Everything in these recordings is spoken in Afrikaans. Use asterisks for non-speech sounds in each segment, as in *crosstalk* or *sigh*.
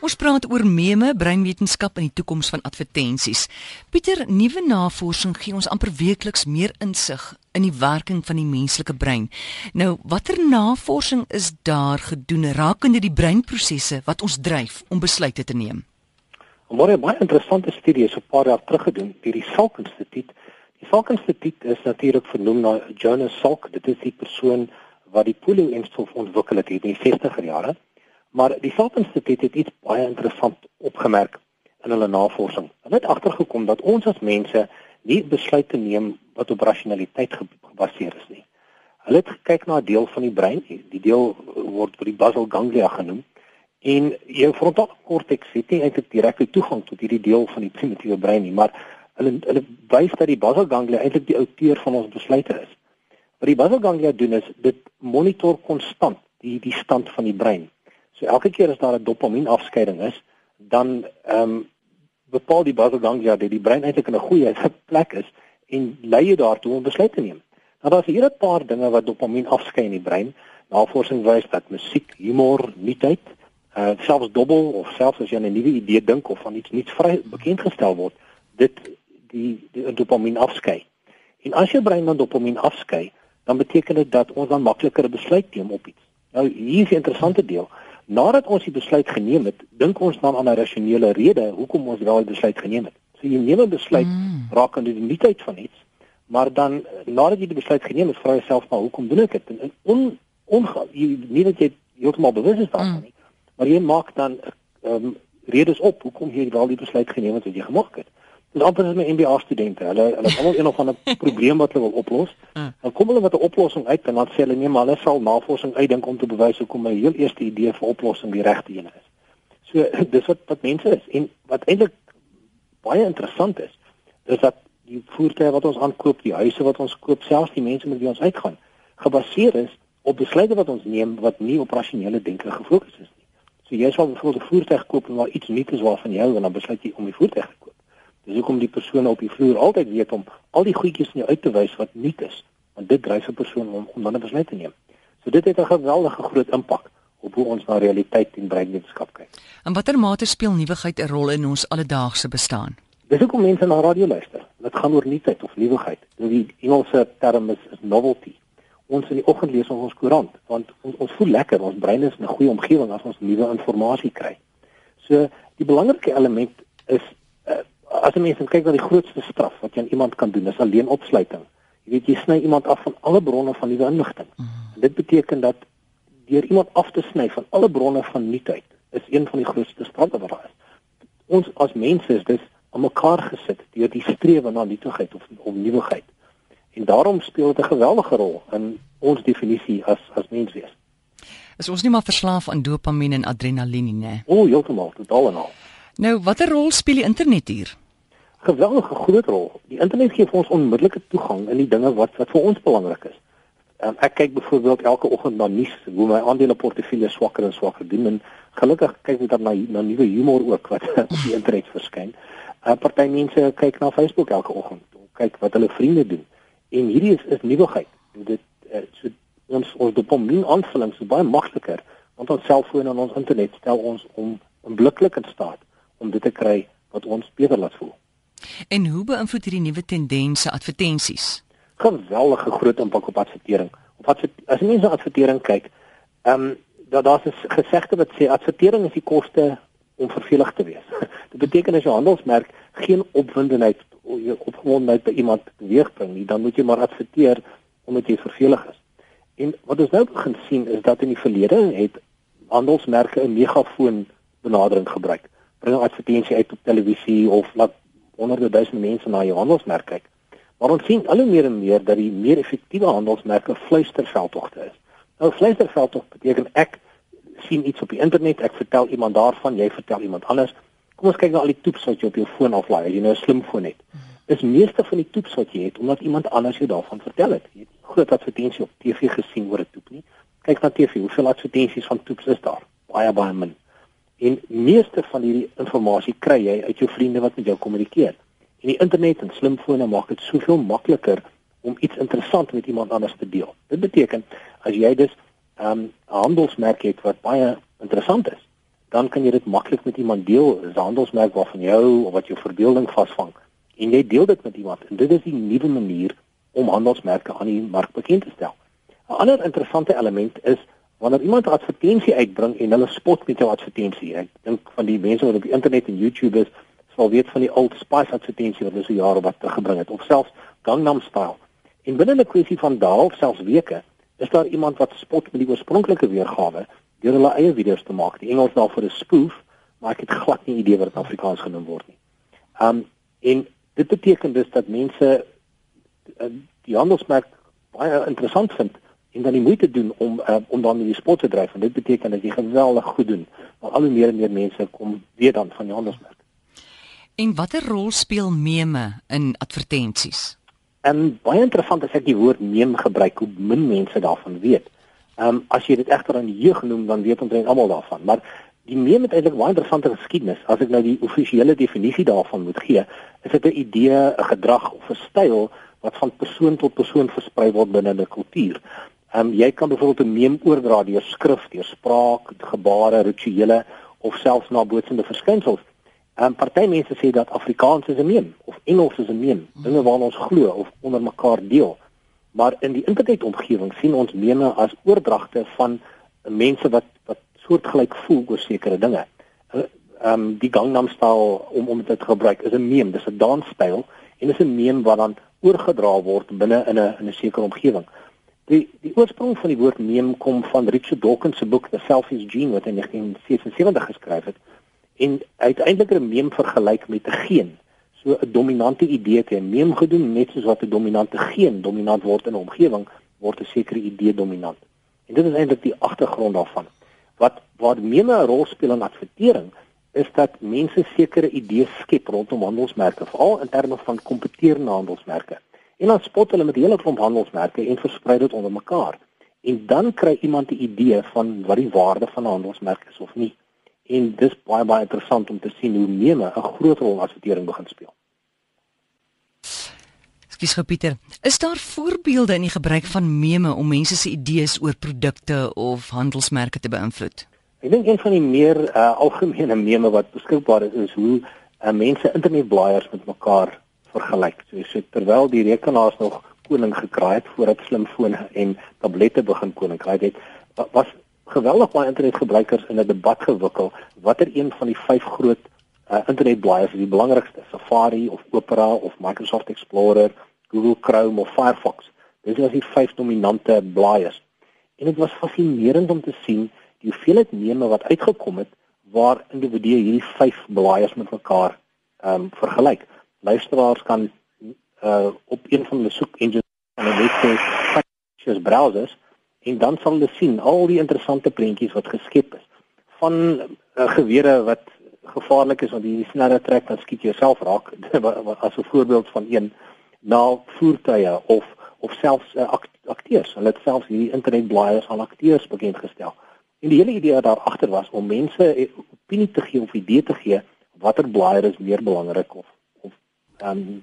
Ons praat oor meme, breinwetenskap en die toekoms van advertensies. Pieter, nuwe navorsing gee ons amper weekliks meer insig in die werking van die menslike brein. Nou, watter navorsing is daar gedoen rakende die breinprosesse wat ons dryf om besluite te neem? 'n Baie baie interessante studie is 'n paar jaar terug gedoen deur die Salk Instituut. Die Salk Instituut is natuurlik vernoem na Jonas Salk. Dit is die persoon wat die polio-enstof ontwikkel het in die 60er jare. Maar die Salk Instituut het iets baie interessant opgemerk in hulle navorsing. Hulle het agtergekom dat ons as mense nie besluite neem wat op rasionaliteit gebaseer is nie. Hulle het gekyk na 'n deel van die brein, die deel word vir die basal ganglia genoem. En jou frontale korteks het nie eintlik direkte toegang tot hierdie deel van die primitiewe brein nie, maar hulle hulle wys dat die basal ganglia eintlik die outeur van ons besluite is. Wat die basal ganglia doen is dit monitor konstant die die stand van die brein. So elke keer as daar 'n dopamienafskeiding is, dan ehm um, bepaal die basal ganglia dat die brein eintlik in 'n goeie *laughs* plek is en lei jy daartoe om besluite te neem. Nou daar's hier 'n paar dinge wat dopamien afskei in die brein. Navorsing wys dat musiek, humor, nuutheid, uh selfs dobbel of selfs as jy aan 'n nuwe idee dink of van iets nuuts vry bekend gestel word, dit die die dopamien afskei. En as jou brein dan dopamien afskei, dan beteken dit dat ons dan makliker besluit neem op iets. Nou hier is 'n interessante deel. Nadat ons die besluit geneem het, dink ons dan aan 'n rasionele rede hoekom ons wel die besluit geneem het. So jy neem 'n besluit mm. rakende die nuutheid van iets, maar dan nadat jy die besluit geneem het, vra jy jouself maar hoekom doen ek dit? En on, on nie dat jy heeltemal bewus is daarvan mm. nie, maar jy maak dan ehm um, redes op hoekom jy wel die besluit geneem het wat jy gemaak het. Dis amper as my MBA studente. Hulle hulle het almal een of ander *laughs* probleem wat hulle wil oplos. Ah. Dan kom hulle met 'n oplossing uit en dan sê hulle nee, maar hulle sal navorsing uitdink om te bewys hoekom my heel eerste idee vir oplossing die regte een is. So *laughs* dis wat wat mense is en wat eintlik baie interessant is, is dat die voertuie wat ons aankoop, die huise wat ons koop, selfs die mense met wie ons uitgaan, gebaseer is op besluite wat ons neem wat nie op rasionele denke gefokus is nie. So jy sal byvoorbeeld 'n voertuig koop en maar iets nuuts is waarvan jy hou en dan besluit jy om die voertuig te koop. Dis hoekom die persone op die vloer altyd weet om al die goedjies in jou uit te wys wat nuut is, want dit dryf 'n persoon om om dan 'n besluit te neem. So dit het 'n geweldige groot impak op hoe ons na realiteit en breinwetenskap kyk. En watter mate speel nuwigheid 'n rol in ons alledaagse bestaan? Dis hoekom mense na radio luister. Dit gaan oor nuutheid of nuwigheid. Die Engelse term is, is novelty. Ons in die oggend lees ons ons koerant want ons, ons voel lekker, ons brein is in 'n goeie omgewing as ons nuwe inligting kry. So die belangrike element is as 'n mens kyk na die grootste straf wat jy aan iemand kan doen, is alleen opsluiting. Jy weet jy sny iemand af van alle bronne van nuwe inligting. Mm. Dit beteken dat deur iemand af te sny van alle bronne van nuutheid is een van die grootste straffe wat daar is. Ons as mense is dus aan mekaar gesit deur die strewe na nuutigheid of om nuwigheid. En daarom speel dit 'n geweldige rol in ons definisie as as mens wees. Is ons nie maar verslaaf aan dopamien en adrenalien nie? O, heeltemal, totaal en al. Nou, watter rol speel die internet hier? Geweldige groot rol. Die internet gee vir ons onmiddellike toegang in die dinge wat wat vir ons belangrik is. Um, ek kyk byvoorbeeld elke oggend na nuus hoe my aandeleportefeulje swakker en swakker doen en gelukkig kyk ek dan na na nuwe humor ook wat *laughs* op die internet verskyn. uh, Party mense kyk na Facebook elke oggend om kyk wat hulle vriende doen. En hierdie is is nuwigheid. Dit uh, so ons ons dopamien aanvulling so baie makliker want ons selfoon en ons internet stel ons om onmiddellik in staat om dit te kry wat ons beter laat voel. En hoe beïnvloed hierdie nuwe tendense advertensies? Geweldige groot impak op advertering. Of as mense na advertering kyk, ehm um, daar daar's 'n gesegde wat sê advertering is die koste om vervelig te wees. *laughs* Dit beteken as jou handelsmerk geen opwindendheid opgewondenheid by iemand teweegbring nie, dan moet jy maar adverteer omdat jy vervelig is. En wat ons nou begin sien is dat in die verlede het handelsmerke 'n megafoon benadering gebruik. Bring advertensie uit op televisie of laat honderde duisende mense na jou handelsmerk kyk. Maar ons sien al hoe meer en meer dat die meer effektiewe handelsmerke fluisterveldtogte is. Nou fluisterveldtog beteken ek sien iets op die internet, ek vertel iemand daarvan, jy vertel iemand anders. Kom ons kyk na al die toeps wat jy op jou foon aflaai, as jy nou 'n slimfoon het. Is meeste van die toeps wat jy het omdat iemand anders jou daarvan vertel het. Jy het groot advertensie op TV gesien oor 'n toep nie. Kyk na TV, hoeveel advertensies van toeps is daar? Baie baie min. En meeste van hierdie inligting kry jy uit jou vriende wat met jou kommunikeer. En die internet en slimfone maak dit soveel makliker om iets interessant met iemand anders te deel. Dit beteken as jy dus 'n um, handelsmerk het wat baie interessant is, dan kan jy dit maklik met iemand deel, 'n handelsmerk waarvan jou of wat jou verbeelding vasvang. En jy deel dit met iemand en dit is die nuwe manier om handelsmerke aan die mark bekend te stel. 'n Ander interessante element is wanneer iemand 'n advertensie uitbring en hulle spot met jou advertensie. Ek dink van die mense wat op die internet en YouTube is, sal weet van die Old Spice advertensie wat hulle so jare wat teruggebring het of selfs Gangnam Style. En binne 'n kwessie van dae of selfs weke is daar iemand wat spot met die oorspronklike weergawe deur hulle eie video's te maak. Die Engels daarvoor is spoof, maar ek het glad nie idee wat dit Afrikaans genoem word nie. Um en dit beteken dus dat mense uh, die handelsmerk baie interessant vind en dan die moeite doen om uh, om dan die spot te dryf en dit beteken dat jy geweldig goed doen. Maar al hoe meer en meer mense kom weet dan van die handelsmerk. En watter rol speel meme in advertensies? En baie interessant as ek die woord meme gebruik, hoe min mense daarvan weet. Ehm um, as jy dit egter aan die jeug noem, dan weet omtrent almal daarvan. Maar die meme het eintlik baie interessante geskiedenis. As ek nou die offisiële definisie daarvan moet gee, is dit 'n idee, 'n gedrag of 'n styl wat van persoon tot persoon versprei word binne 'n kultuur. Ehm um, jy kan byvoorbeeld 'n meme oordra deur skrif, deur spraak, gebare, rituele of selfs nabootsende verskynsels. Ehm um, party mense sê dat Afrikaans is 'n meme of Engels is 'n meme, dinge waarna ons glo of onder mekaar deel. Maar in die internetomgewing sien ons meme as oordragte van mense wat wat soortgelyk voel oor sekere dinge. Ehm um, die Gangnam Style om om dit te gebruik is 'n meme, dis 'n dansstyl en is 'n meme wat dan oorgedra word binne in 'n in 'n sekere omgewing. Die die oorsprong van die woord meme kom van Richard Dawkins se boek The Selfish Gene wat hy in 1977 geskryf het en uiteindelik 'n meme vergelyk met 'n geen so 'n dominante idee te neem gedoen net soos wat 'n dominante geen dominant word in 'n omgewing word 'n sekere idee dominant. En dit is eintlik die agtergrond daarvan. Wat waar meme 'n rol speel in advertering is dat mense sekere idees skep rondom handelsmerke, veral in terme van kompeterende handelsmerke. En dan spot hulle met 'n hele klomp handelsmerke en versprei dit onder mekaar. En dan kry iemand 'n idee van wat die waarde van 'n handelsmerk is of nie en dis baie baie interessant om te sien hoe meme 'n groot rol in advertering begin speel. Skus gou Pieter, is daar voorbeelde in die gebruik van meme om mense se idees oor produkte of handelsmerke te beïnvloed? Ek dink een van die meer uh, algemene meme wat beskikbaar is is hoe uh, mense internetblaaiers met mekaar vergelyk. So, so terwyl die rekenaars nog koning gekraai het voordat slimfone en tablette begin koning kraai het, was geweldig baie internetgebruikers in 'n debat gewikkel watter een van die vyf groot uh, internetblaaiers die belangrikste Safari of Opera of Microsoft Explorer, Google Chrome of Firefox. Dis is die vyf dominante blaaiers. En dit was fascinerend om te sien die hoeveelheid meme wat uitgekom het waar individue hierdie vyf blaaiers met mekaar ehm um, vergelyk. Luisteraars kan uh op een van die soek engines van 'n webwerf soos browsers en dan sal hulle sien al die interessante prentjies wat geskep is. Van uh, gewere wat gevaarlik is want jy sneller trek dan skiet jy jouself raak. *laughs* As 'n voorbeeld van een na voertuie of of selfs uh, akteurs hulle het selfs hierdie internetblaaiers aan akteurs bekend gestel en die hele idee daar agter was om mense eh, opinie te gee of idee te gee watter blaaier is meer belangrik of um,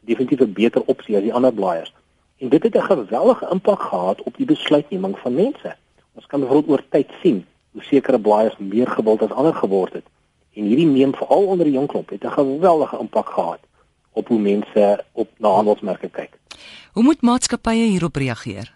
definitief 'n beter opsie as die ander blaaiers En dit het 'n geweldige impak gehad op die besluitneming van mense. Ons kan byvoorbeeld oor tyd sien hoe sekere blaaiers meer gewild as ander geword het. En hierdie neem veral onder die jong klomp het 'n geweldige impak gehad op hoe mense op na handelsmerke kyk. Hoe moet maatskappye hierop reageer?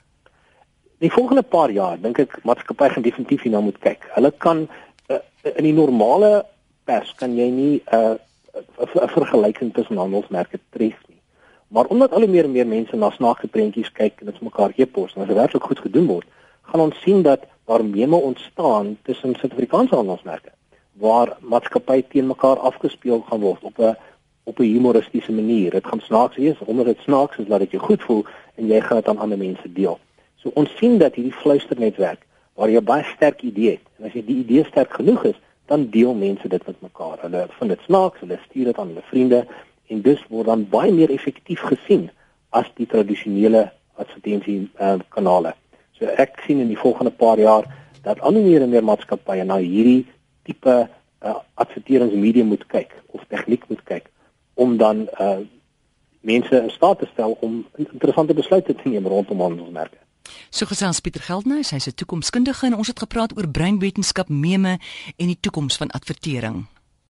Die volgende paar jaar dink ek maatskappye gaan definitief hierna moet kyk. Hulle kan uh, in die normale pers kan jy nie 'n uh, 'n vergelyking tussen handelsmerke tref nie. Maar omdat al hoe meer en meer mense na snaakse prentjies kyk en dit mekaar e-pos en as dit werklik goed gedoen word, gaan ons sien dat daar meme ontstaan tussen Suid-Afrikaanse handelsmerke waar maatskappye teen mekaar afgespeel gaan word op 'n op 'n humoristiese manier. Dit gaan snaaks wees, omdat dit snaaks is, laat dit jou goed voel en jy gaan dit aan ander mense deel. So ons sien dat hierdie fluisternetwerk waar jy baie sterk idee het en as jy die idee sterk genoeg is, dan deel mense dit met mekaar. Hulle vind dit snaaks, hulle stuur dit aan hulle vriende en dus word dan baie meer effektief gesien as die tradisionele advertensie kanale. So ek sien in die volgende paar jaar dat al meer en meer maatskappye na hierdie tipe uh, adverteringsmedium moet kyk of tegniek moet kyk om dan uh, mense in staat te stel om interessante besluite te neem rondom handelsmerke. So gesels Pieter Geldnys, hy's 'n toekomskundige en ons het gepraat oor breinwetenskap, meme en die toekoms van advertering.